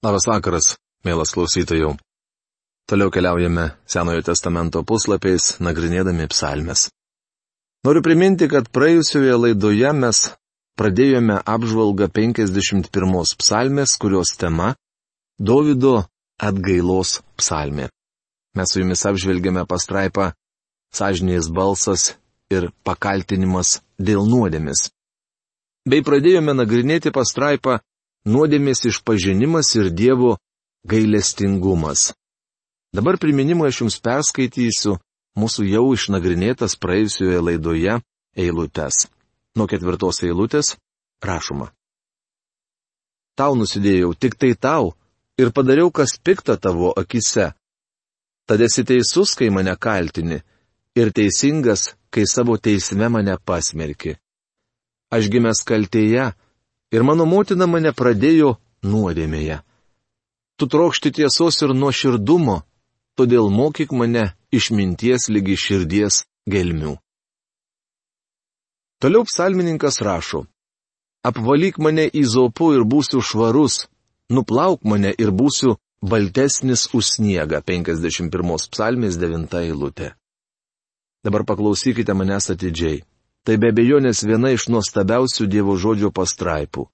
Labas vakaras, mielas klausytojų. Toliau keliaujame Senojo testamento puslapiais, nagrinėdami psalmes. Noriu priminti, kad praėjusioje laidoje mes pradėjome apžvalgą 51 psalmės, kurios tema - Davido atgailos psalmė. Mes su jumis apžvelgėme pastraipą Sažinės balsas ir pakaltinimas dėl nuodėmis. Bei pradėjome nagrinėti pastraipą nuodėmės išpažinimas ir Dievo gailestingumas. Dabar priminimą aš jums perskaitysiu mūsų jau išnagrinėtas praėjusioje laidoje eilutes. Nuo ketvirtos eilutės rašoma. Tau nusidėjau tik tai tau ir padariau kas pikta tavo akise. Tad esi teisus, kai mane kaltini, ir teisingas, kai savo teisme mane pasmerki. Aš gimęs kaltėje, ir mano motina mane pradėjo nuodėmėje. Tu trokšti tiesos ir nuoširdumo, todėl mokyk mane išminties lygi širdies gelmių. Toliau psalmininkas rašo. Apvalyk mane į zopu ir būsiu švarus, nuplauk mane ir būsiu baltesnis už sniegą 51 psalmės 9 eilutė. Dabar paklausykite manęs atidžiai. Tai be abejonės viena iš nuostabiausių Dievo žodžio pastraipų.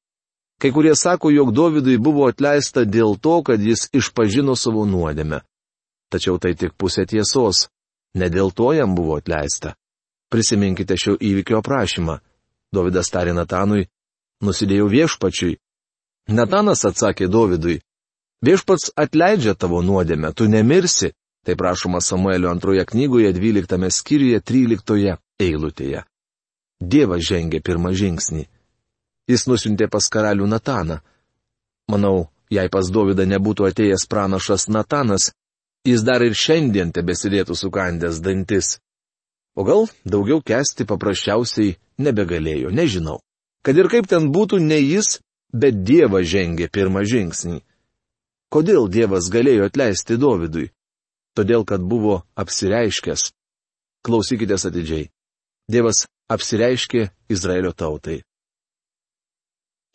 Kai kurie sako, jog Dovydui buvo atleista dėl to, kad jis išpažino savo nuodėmę. Tačiau tai tik pusė tiesos. Ne dėl to jam buvo atleista. Prisiminkite šio įvykio aprašymą. Dovydas tarė Natanui, nusidėjau viešpačiui. Natanas atsakė Dovydui, viešpats atleidžia tavo nuodėmę, tu nemirsi. Tai prašoma Samuelio antroje knygoje 12 skyriuje 13 eilutėje. Dievas žengė pirmą žingsnį. Jis nusintė pas karalių Nataną. Manau, jei pas Dovydą nebūtų atėjęs pranašas Natanas, jis dar ir šiandien tebesidėtų sukandęs dantis. O gal daugiau kesti paprasčiausiai nebegalėjo, nežinau. Kad ir kaip ten būtų, ne jis, bet Dievas žengė pirmą žingsnį. Kodėl Dievas galėjo atleisti Dovydui? Todėl, kad buvo apsireiškęs. Klausykitės atidžiai. Dievas apsireiškė Izraelio tautai.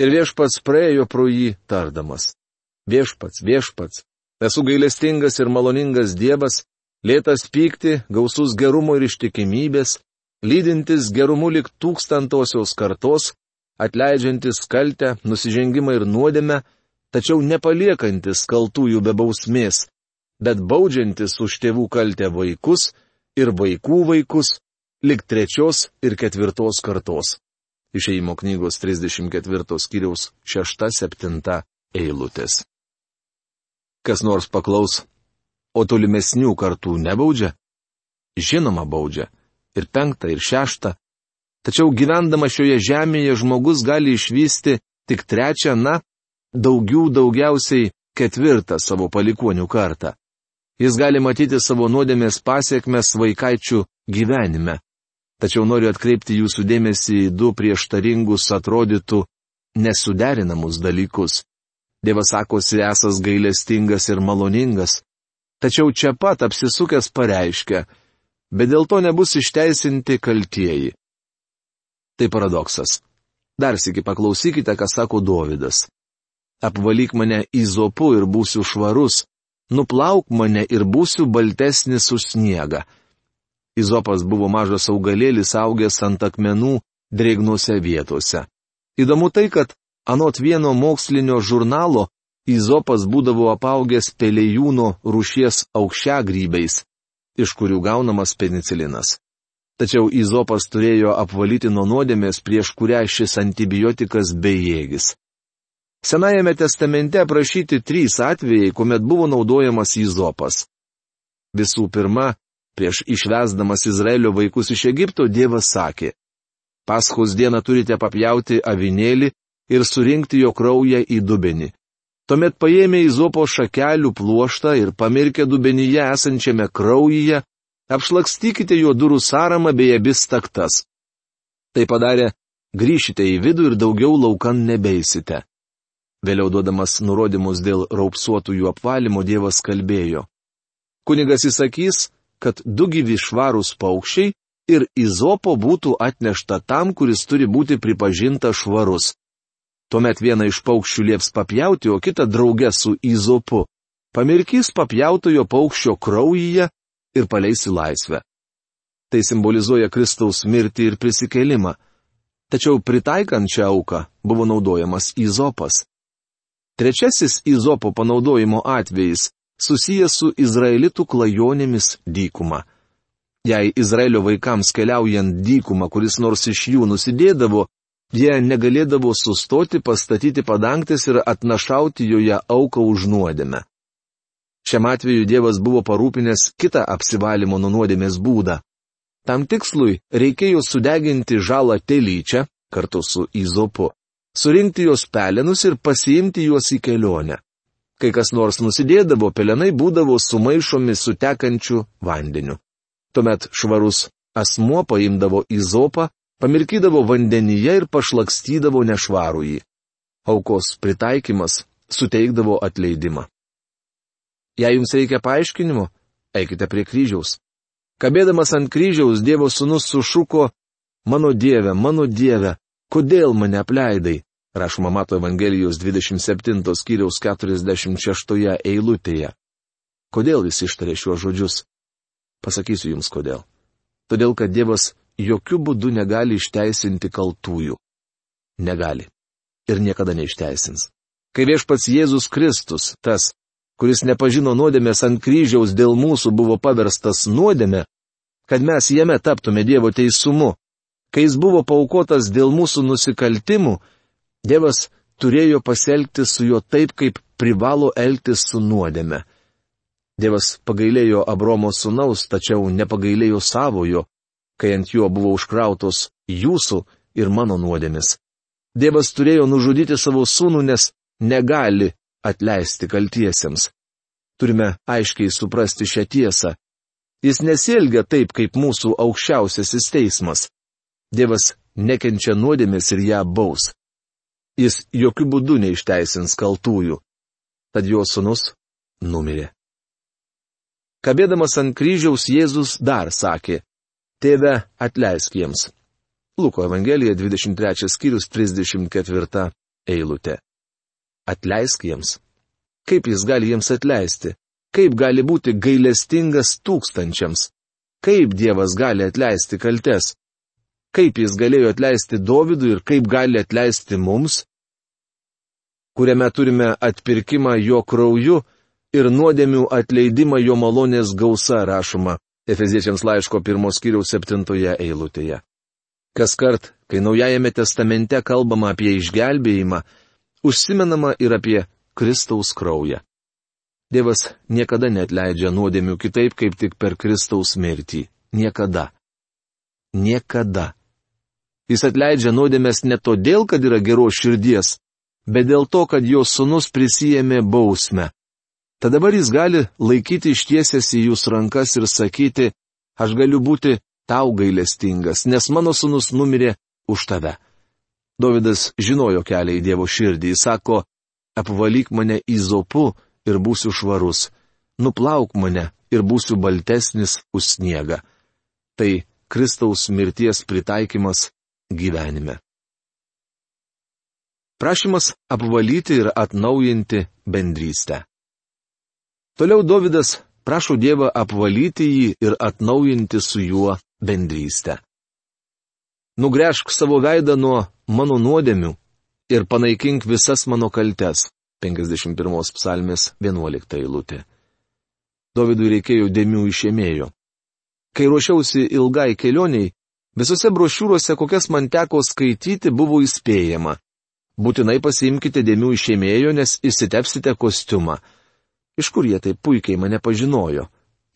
Ir viešpats praėjo pro jį tardamas. Viešpats, viešpats, esu gailestingas ir maloningas Dievas, lėtas pykti, gausus gerumo ir ištikimybės, lydintis gerumu lik tūkstantosios kartos, atleidžiantis kaltę, nusižengimą ir nuodėmę, tačiau nepaliekantis kaltųjų be bausmės, bet baudžiantis už tėvų kaltę vaikus ir vaikų vaikus, lik trečios ir ketvirtos kartos. Išeimo knygos 34 skyriaus 6-7 eilutės. Kas nors paklaus, o tolimesnių kartų nebaudžia? Žinoma, baudžia. Ir penktą, ir šeštą. Tačiau gyvendama šioje žemėje žmogus gali išvysti tik trečią, na, daugiau daugiausiai ketvirtą savo palikonių kartą. Jis gali matyti savo nuodėmės pasiekmes vaikaičių gyvenime. Tačiau noriu atkreipti jūsų dėmesį į du prieštaringus atrodytų nesuderinamus dalykus. Dievas sakosi esas gailestingas ir maloningas. Tačiau čia pat apsisukęs pareiškia, bet dėl to nebus išteisinti kaltieji. Tai paradoksas. Dar sėki paklausykite, ką sako Dovydas. Apvalyk mane į zopu ir būsiu švarus, nuplauk mane ir būsiu baltesnis už sniegą. Izopas buvo mažas augalėlis augęs ant akmenų drėgnose vietose. Įdomu tai, kad anot vieno mokslinio žurnalo Izopas būdavo apaugęs pelėjūno rūšies aukščiagrybiais, iš kurių gaunamas penicilinas. Tačiau Izopas turėjo apvalyti nuo nuodėmės, prieš kurią šis antibiotikas bejėgis. Senajame testamente aprašyti trys atvejai, kuomet buvo naudojamas Izopas. Visų pirma, Prieš išvesdamas Izraelio vaikus iš Egipto Dievas sakė, Paskos dieną turite papjauti avinėlį ir surinkti jo kraują į dubenį. Tuomet paėmė įzopo šakelių pluoštą ir pamirkę dubenyje esančiame kraujyje, apšlakstykite jo durų sąramą bei abis taktas. Tai padarė, grįšite į vidų ir daugiau laukan nebeisite. Vėliau duodamas nurodymus dėl raupsuotųjų apvalymo Dievas kalbėjo. Kunigas įsakys, kad du gyvi švarūs paukščiai ir izopo būtų atnešta tam, kuris turi būti pripažintas švarus. Tuomet vieną iš paukščių lieps papjauti, o kitą draugę su įzopu. Pamirkys papjautojo paukščio kraujyje ir paleis į laisvę. Tai simbolizuoja Kristaus mirtį ir prisikelimą. Tačiau pritaikant šią auką buvo naudojamas įzopas. Trečiasis įzopo panaudojimo atvejis susijęs su izraelitų klajonėmis dykuma. Jei Izraelio vaikams keliaujant dykumą, kuris nors iš jų nusidėdavo, jie negalėdavo sustoti, pastatyti padangtis ir atnašauti joje auką už nuodėmę. Šiam atveju Dievas buvo parūpinęs kitą apsivalymo nuo nuodėmės būdą. Tam tikslui reikėjo sudeginti žalą telyčią kartu su įzopu, surinkti jos pelenus ir pasiimti juos į kelionę. Kai kas nors nusidėdavo, pelenai būdavo sumaišomi su tekančiu vandeniu. Tuomet švarus asmuo paimdavo įzopą, pamirkydavo vandenyje ir pašlakstydavo nešvarųjį. Aukos pritaikymas suteikdavo atleidimą. Jei jums reikia paaiškinimo, eikite prie kryžiaus. Kabėdamas ant kryžiaus Dievo sūnus sušuko, mano Dieve, mano Dieve, kodėl mane apleidai? Rašoma Mato Evangelijos 27 skyriaus 46 eilutėje. Kodėl jis ištarė šiuos žodžius? Pasakysiu jums kodėl. Todėl, kad Dievas jokių būdų negali išteisinti kaltųjų. Negali. Ir niekada neišteisins. Kai viešpats Jėzus Kristus, tas, kuris nepažino nuodėmės ant kryžiaus dėl mūsų buvo paverstas nuodėmė, kad mes jame taptume Dievo teisumu. Kai jis buvo paukotas dėl mūsų nusikaltimų, Dievas turėjo pasielgti su juo taip, kaip privalo elgtis su nuodėme. Dievas pagailėjo Abromo sunaus, tačiau nepagailėjo savojo, kai ant jo buvo užkrautos jūsų ir mano nuodėmis. Dievas turėjo nužudyti savo sūnų, nes negali atleisti kaltiesiems. Turime aiškiai suprasti šią tiesą. Jis nesielgia taip, kaip mūsų aukščiausiasis teismas. Dievas nekenčia nuodėmės ir ją baus. Jis jokių būdų neišteisins kaltųjų. Tad jo sunus numirė. Kabėdamas ant kryžiaus Jėzus dar sakė, Tėve, atleisk jiems. Luko Evangelija 23 skyrius 34 eilutė atleisk jiems. Kaip jis gali jiems atleisti? Kaip gali būti gailestingas tūkstančiams? Kaip Dievas gali atleisti kaltes? Kaip jis galėjo atleisti Dovydui ir kaip gali atleisti mums? Kuriame turime atpirkimą jo krauju ir nuodėmių atleidimą jo malonės gausa rašoma Efeziečiams laiško pirmos kiriaus septintoje eilutėje. Kas kart, kai Naujajame testamente kalbama apie išgelbėjimą, užsimenama ir apie Kristaus kraują. Dievas niekada netleidžia nuodėmių kitaip, kaip tik per Kristaus mirtį. Niekada. Niekada. Jis atleidžia nuodėmės ne todėl, kad yra geros širdies, bet dėl to, kad jo sunus prisijėmė bausmę. Tad dabar jis gali laikyti ištiesęs į jūs rankas ir sakyti, aš galiu būti tau gailestingas, nes mano sunus numirė už tave. Davidas žinojo kelią į Dievo širdį. Jis sako, apvalyk mane į zopu ir būsiu švarus. Nuplauk mane ir būsiu baltesnis už sniegą. Tai Kristaus mirties pritaikymas gyvenime. Prašymas apvalyti ir atnaujinti bendrystę. Toliau Davidas prašo Dievą apvalyti jį ir atnaujinti su juo bendrystę. Nugręžk savo veidą nuo mano nuodėmių ir panaikink visas mano kaltes. 51 psalmės 11 eilutė. Dovydui reikėjo dėmių išėmėjo. Kai ruošiausi ilgai kelioniai, visose brošiūrose, kokias man teko skaityti, buvo įspėjama. Būtinai pasiimkite dėmių išėmėjo, nes įsitepsite kostiumą. Iš kur jie taip puikiai mane pažinojo?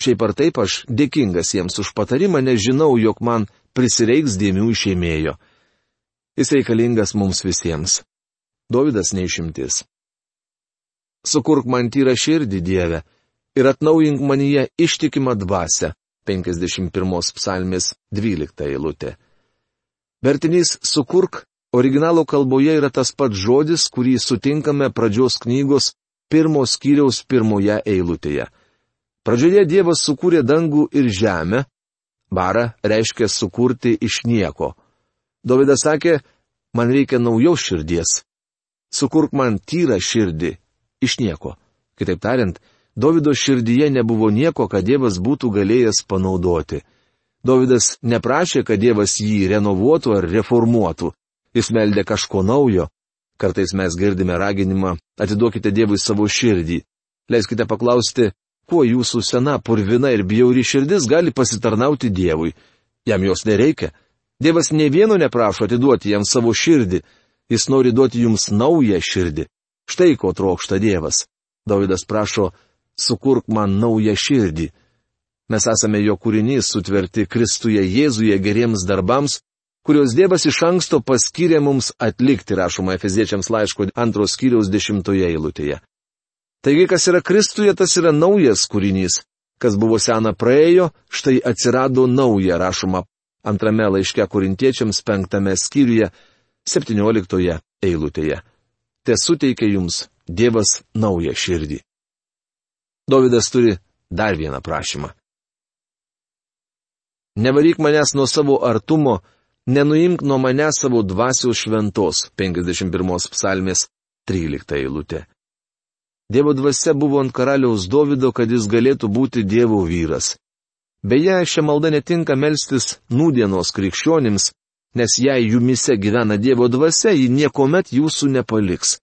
Šiaip ar taip aš dėkingas jiems už patarimą, nes žinau, jog man prisireiks dėmių išėmėjo. Jis reikalingas mums visiems. Dovydas neišimtis. Sukurk man tyrą širdį Dievę ir atnaujink manyje ištikimą dvasę. 51 psalmės 12 eilutė. Vertinys sukurk originalo kalboje yra tas pats žodis, kurį sutinkame pradžios knygos pirmos skyriaus pirmoje eilutėje. Pradžioje Dievas sukūrė dangų ir žemę, bara reiškia sukurti iš nieko. Dovydas sakė, man reikia naujos širdies. sukurk man tyrą širdį iš nieko. Kitaip tariant, Davido širdyje nebuvo nieko, ką Dievas būtų galėjęs panaudoti. Davidas neprašė, kad Dievas jį renovuotų ar reformuotų. Jis meldė kažko naujo. Kartais mes girdime raginimą - atiduokite Dievui savo širdį. Leiskite paklausti, kuo jūsų sena, purvina ir bjauri širdis gali pasitarnauti Dievui. Jam jos nereikia. Dievas ne vieno neprašo atiduoti jam savo širdį, jis nori duoti jums naują širdį. Štai ko trokšta Dievas. Davidas prašo sukurk man naują širdį. Mes esame jo kūrinys sutverti Kristuje Jėzuje geriems darbams, kuriuos Dievas iš anksto paskyrė mums atlikti, rašoma Efeziečiams laiško antros skyriaus dešimtoje eilutėje. Taigi, kas yra Kristuje, tas yra naujas kūrinys. Kas buvo sena praėjo, štai atsirado nauja, rašoma antrame laiške korintiečiams penktame skyriuje, septynioliktoje eilutėje. Te suteikia jums Dievas naują širdį. Davidas turi dar vieną prašymą. Nevaryk manęs nuo savo artumo, nenuimk nuo manęs savo dvasios šventos, 51 psalmės 13 eilutė. Dievo dvasia buvo ant karaliaus Davido, kad jis galėtų būti Dievo vyras. Beje, šią maldą netinka melstis nūdienos krikščionims, nes jei jumise gyvena Dievo dvasia, ji niekuomet jūsų nepaliks.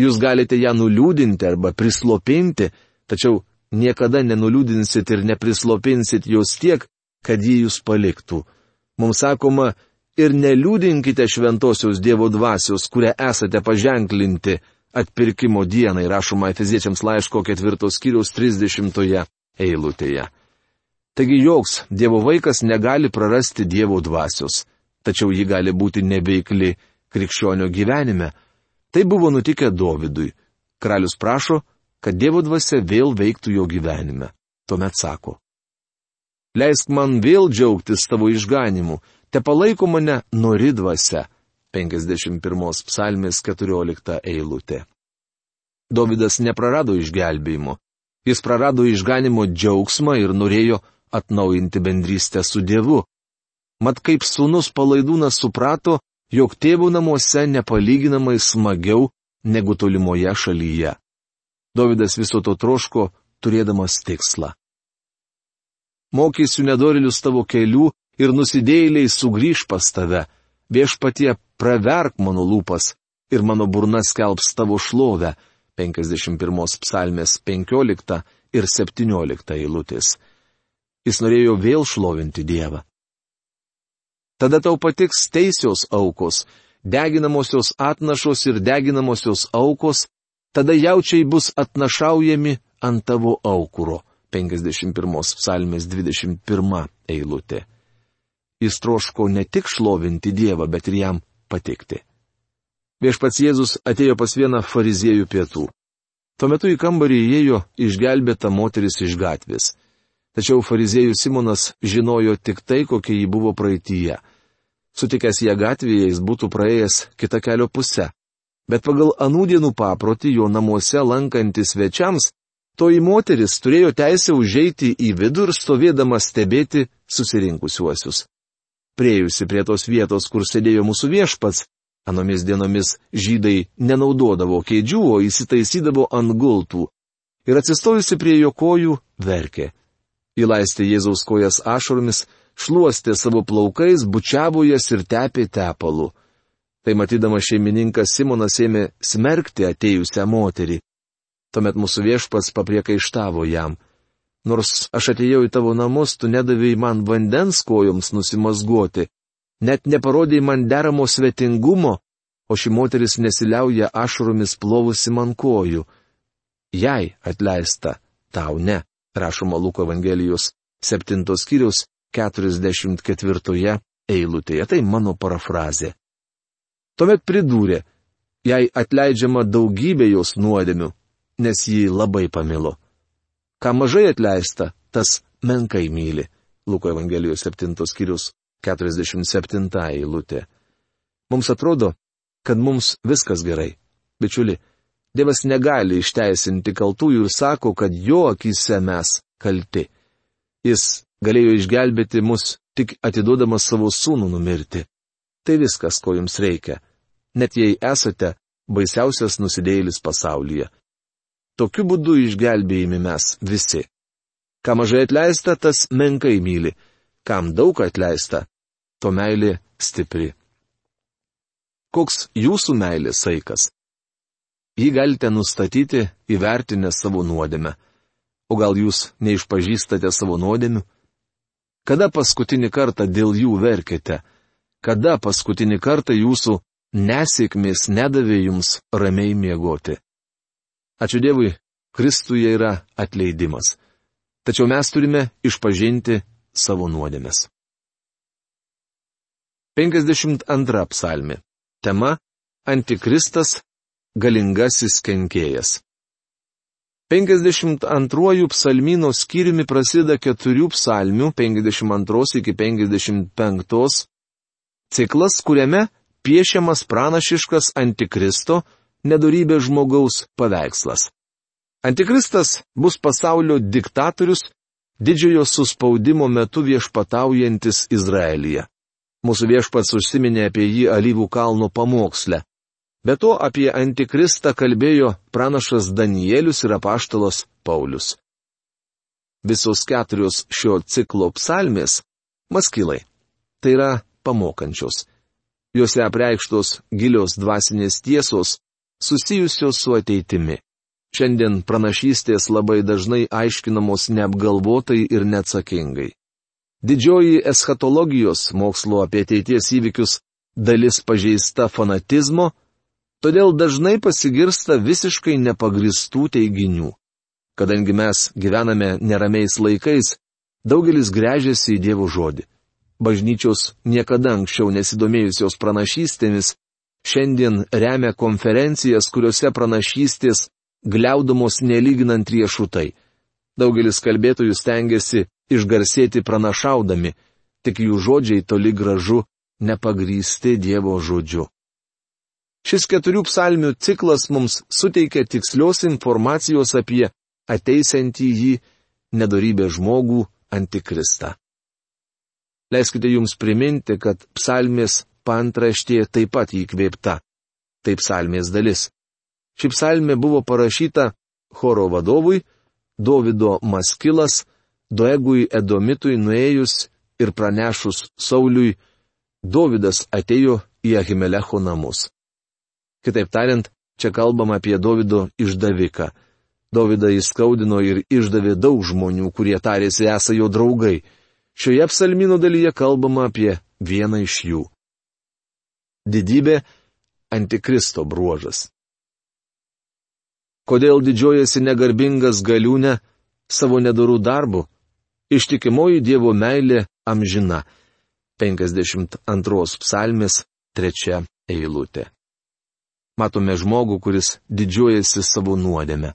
Jūs galite ją nuliūdinti arba prislopinti, tačiau niekada nenuliūdinsit ir neprislopinsit jos tiek, kad jį jūs paliktų. Mums sakoma, ir neliūdinkite šventosios Dievo dvasios, kurią esate paženklinti atpirkimo dienai, rašoma Efeziečiams laiško ketvirtos kiriaus 30 eilutėje. Taigi joks Dievo vaikas negali prarasti Dievo dvasios, tačiau ji gali būti neveikli krikščionio gyvenime. Tai buvo nutikę Dovydui. Kralius prašo, kad Dievo dvasia vėl veiktų jo gyvenime. Tuomet sako. Leisk man vėl džiaugtis tavo išganimu, te palaiko mane nori dvasia. 51 psalmės 14 eilutė. Davidas neprarado išgelbėjimo. Jis prarado išganimo džiaugsmą ir norėjo atnaujinti bendrystę su Dievu. Mat kaip sunus palaidūnas suprato, jog tėvų namuose nepalyginamai smagiau negu tolimoje šalyje. Davidas viso to troško, turėdamas tikslą. Mokysiu nedorilius tavo kelių ir nusidėjėliai sugrįž pas tave, viešpatie praverk mano lūpas ir mano burna skelbs tavo šlovę, 51 psalmės 15 ir 17 eilutės. Jis norėjo vėl šlovinti Dievą. Tada tau patiks teisios aukos, deginamosios atnašos ir deginamosios aukos, tada jaučiai bus atnašaujami ant tavo aukuro. 51 psalmės 21 eilutė. Jis troško ne tik šlovinti Dievą, bet ir jam patikti. Viešpats Jėzus atėjo pas vieną fariziejų pietų. Tuo metu į kambarį įėjo išgelbėta moteris iš gatvės. Tačiau fariziejų Simonas žinojo tik tai, kokia ji buvo praeitįje. Sutikęs ją gatvėje, jis būtų praėjęs kitą kelio pusę. Bet pagal anūdienų paprotį jo namuose lankantis svečiams, toji moteris turėjo teisę užeiti į vidų ir stovėdama stebėti susirinkusiuosius. Priejusi prie tos vietos, kur sėdėjo mūsų viešpats, anomis dienomis žydai nenaudodavo kėdžių, o įsitaisydavo ant gultų. Ir atsistojusi prie jo kojų, verkė. Įlaistė Jėzaus kojas ašaromis, šluostė savo plaukais, bučiavo jas ir tepė tepalu. Tai matydama šeimininkas Simonas ėmė smerkti atėjusią moterį. Tuomet mūsų viešpats papriekaištavo jam. Nors aš atėjau į tavo namus, tu nedavėjai man vandens kojoms nusimazgoti, net neparodėjai man deramo svetingumo, o ši moteris nesiliauja ašromis plovusi man kojų. Jai atleista, tau ne, rašoma Luko Evangelijos 7 skyriaus 44 eilutėje. Tai mano parafrazė. Tuomet pridūrė, jai atleidžiama daugybė jos nuodėmių, nes jį labai pamilo. Ką mažai atleista, tas menkai myli. Luko Evangelijos 7 skyrius 47 eilutė. Mums atrodo, kad mums viskas gerai. Bičiuli, Dievas negali išteisinti kaltųjų ir sako, kad jo akise mes kalti. Jis galėjo išgelbėti mus tik atiduodamas savo sūnų numirti. Tai viskas, ko jums reikia. Net jei esate baisiausias nusidėjėlis pasaulyje. Tokiu būdu išgelbėjami mes visi. Kam mažai atleista, tas menkai myli. Kam daug atleista, to meilė stipri. Koks jūsų meilės saikas? Jį galite nustatyti įvertinę savo nuodėmę. O gal jūs neišpažįstate savo nuodėmių? Kada paskutinį kartą dėl jų verkite? Kada paskutinį kartą jūsų nesėkmės nedavė jums ramiai miegoti? Ačiū Dievui, Kristuje yra atleidimas. Tačiau mes turime išpažinti savo nuodėmes. 52 psalmi. Tema - Antikristas - galingasis kenkėjas. 52 psalmino skyriumi prasideda keturių psalmių 52 iki 55 ciklas, kuriame piešiamas pranašiškas antikristo nedorybės žmogaus paveikslas. Antikristas bus pasaulio diktatorius, didžiojo suspaudimo metu viešpataujantis Izraelyje. Mūsų viešpats užsiminė apie jį alyvų kalno pamoksle. Be to apie antikristą kalbėjo pranašas Danielius ir apaštalos Paulius. Visos keturios šio ciklo psalmės - maskilai. Tai yra pamokančios. Juose apreikštos gilios dvasinės tiesos susijusios su ateitimi. Šiandien pranašystės labai dažnai aiškinamos neapgalvotai ir neatsakingai. Didžioji eschatologijos mokslo apie ateities įvykius dalis pažeista fanatizmo, Todėl dažnai pasigirsta visiškai nepagristų teiginių. Kadangi mes gyvename neramiais laikais, daugelis grežiasi į Dievo žodį. Bažnyčios niekada anksčiau nesidomėjusios pranašystėmis, šiandien remia konferencijas, kuriuose pranašystės gliaudomos nelyginant riešutai. Daugelis kalbėtojų stengiasi išgarsėti pranašaudami, tik jų žodžiai toli gražu nepagrysti Dievo žodžiu. Šis keturių psalmių ciklas mums suteikia tikslios informacijos apie ateisiantį jį nedorybę žmogų antikristą. Leiskite jums priminti, kad psalmės pantraštė taip pat įkvėpta. Tai psalmės dalis. Ši psalmė buvo parašyta choro vadovui, Dovido Maskilas, Doegui Edomitui nuėjus ir pranešus Sauliui, Dovydas atėjo į Ahimelecho namus. Kitaip tariant, čia kalbama apie Davido išdaviką. Davidą įskaudino ir išdavė daug žmonių, kurie tarėsi esą jo draugai. Šioje psalmino dalyje kalbama apie vieną iš jų. Didybė - antikristo bruožas. Kodėl didžiuojasi negarbingas galiūne savo nedorų darbų? Ištikimoji Dievo meilė amžina. 52 psalmės trečia eilutė. Matome žmogų, kuris didžiuojasi savo nuodėme.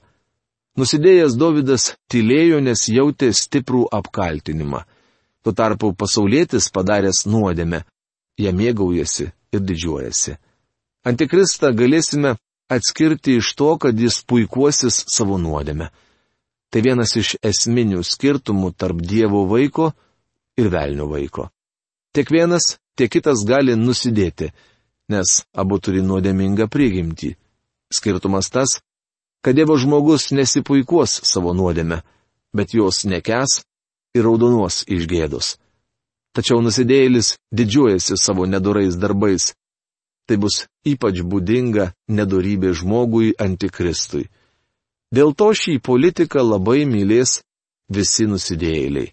Nusidėjęs Davidas tylėjo, nes jautė stiprų apkaltinimą. Tuo tarpu pasaulietis padaręs nuodėmę, ją mėgaujasi ir didžiuojasi. Antikristą galėsime atskirti iš to, kad jis puikuosis savo nuodėme. Tai vienas iš esminių skirtumų tarp Dievo vaiko ir velnio vaiko. Tiek vienas, tiek kitas gali nusidėti nes abu turi nuodėmingą prigimtį. Skirtumas tas, kad Dievo žmogus nesipuikuos savo nuodėme, bet jos nekes ir raudonuos iš gėdos. Tačiau nusidėjėlis didžiuojasi savo nedorais darbais. Tai bus ypač būdinga nedorybė žmogui antikristui. Dėl to šį politiką labai mylės visi nusidėjėliai.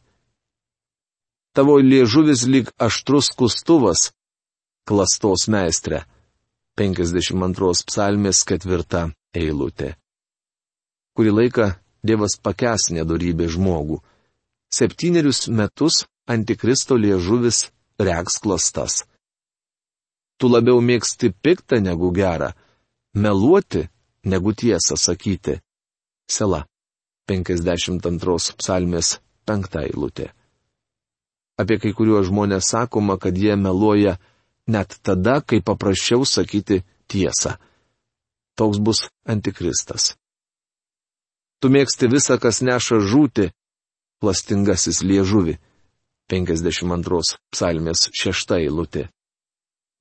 Tavo liežuvis lyg aštrus kustuvas, klastos meistrė. 52 psalmės ketvirta eilutė. Kurį laiką Dievas pakes nedorybė žmogų. Septynerius metus antikristo liežuvis reks klastas. Tu labiau mėgsti piktą negu gerą, meluoti negu tiesą sakyti. Sela. 52 psalmės 5 eilutė. Apie kai kuriuos žmonės sakoma, kad jie meluoja net tada, kai paprasčiau sakyti tiesą. Toks bus antikristas. Tu mėgsti visą, kas neša žūti, plastingasis liežuvi. 52 psalmės 6 eilutė.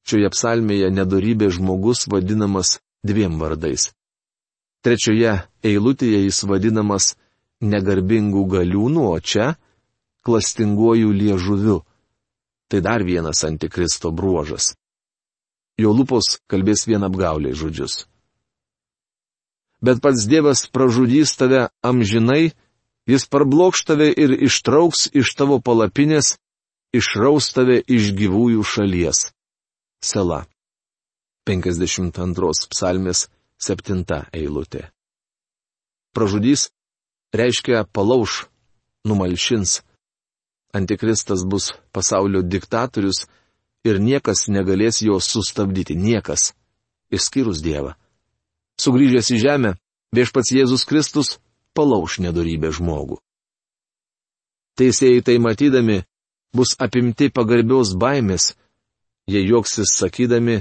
Šioje psalmėje nedorybė žmogus vadinamas dviem vardais. Trečioje eilutėje jis vadinamas negarbingų galiūnų, o čia - klastinguoju liežuviu. Tai dar vienas antikristo bruožas. Jo lūpos kalbės vien apgauliai žodžius. Bet pats Dievas pražudys tave amžinai, jis parblokš tave ir ištrauks iš tavo palapinės, išraus tave iš gyvųjų šalies. Sela. 52 psalmės 7 eilutė. Pražudys reiškia palauž, numalšins. Antikristas bus pasaulio diktatorius ir niekas negalės jo sustabdyti, niekas, išskyrus Dievą. Sugryžęs į žemę, viešpats Jėzus Kristus palauž nedorybę žmogų. Teisėjai tai matydami bus apimti pagarbios baimės, jie juoksis sakydami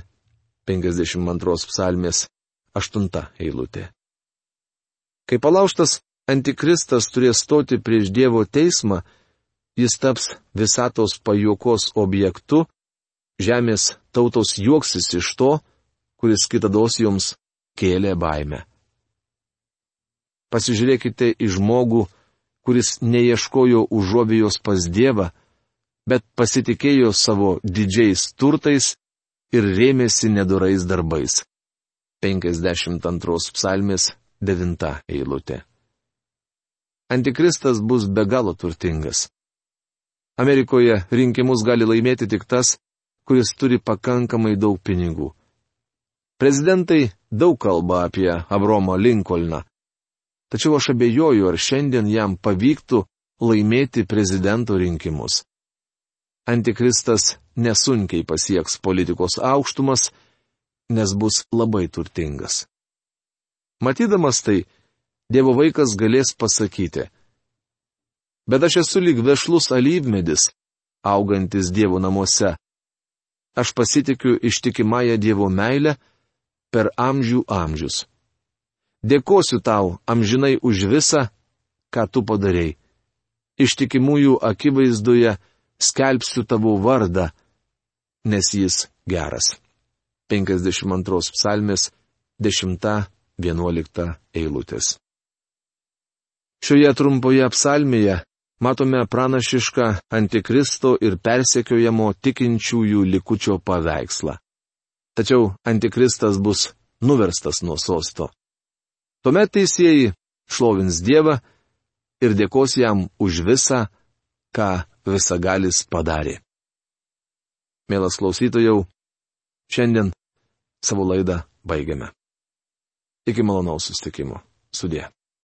52 psalmės 8 eilutė. Kai palauštas antikristas turės stoti prieš Dievo teismą, jis taps visatos pajokos objektu, žemės tautos juoksis iš to, kuris kitados jums kėlė baimę. Pasižiūrėkite į žmogų, kuris neieškojo užuovėjos pas Dievą, bet pasitikėjo savo didžiais turtais ir rėmėsi nedorais darbais. 52 psalmės 9 eilutė. Antikristas bus be galo turtingas. Amerikoje rinkimus gali laimėti tik tas, kuris turi pakankamai daug pinigų. Prezidentai daug kalba apie Abromą Lincolną. Tačiau aš abejoju, ar šiandien jam pavyktų laimėti prezidento rinkimus. Antikristas nesunkiai pasieks politikos aukštumas, nes bus labai turtingas. Matydamas tai, Dievo vaikas galės pasakyti. Bet aš esu lyg vešlus alyvmedis, augantis Dievo namuose. Aš pasitikiu ištikimąją Dievo meilę per amžių amžius. Dėkosiu tau amžinai už visą, ką tu padarėjai. Ištikimųjų akivaizdoje skelbsiu tavo vardą, nes jis geras. 52 psalmės 10-11 eilutės. Šioje trumpoje psalmėje matome pranašišką antikristo ir persekiojamo tikinčiųjų likučio paveikslą. Tačiau antikristas bus nuverstas nuo sosto. Tuomet teisėjai šlovins Dievą ir dėkos jam už visą, ką visagalis padarė. Mielas klausytojau, šiandien savo laidą baigiame. Iki malonaus sustikimo. Sudė.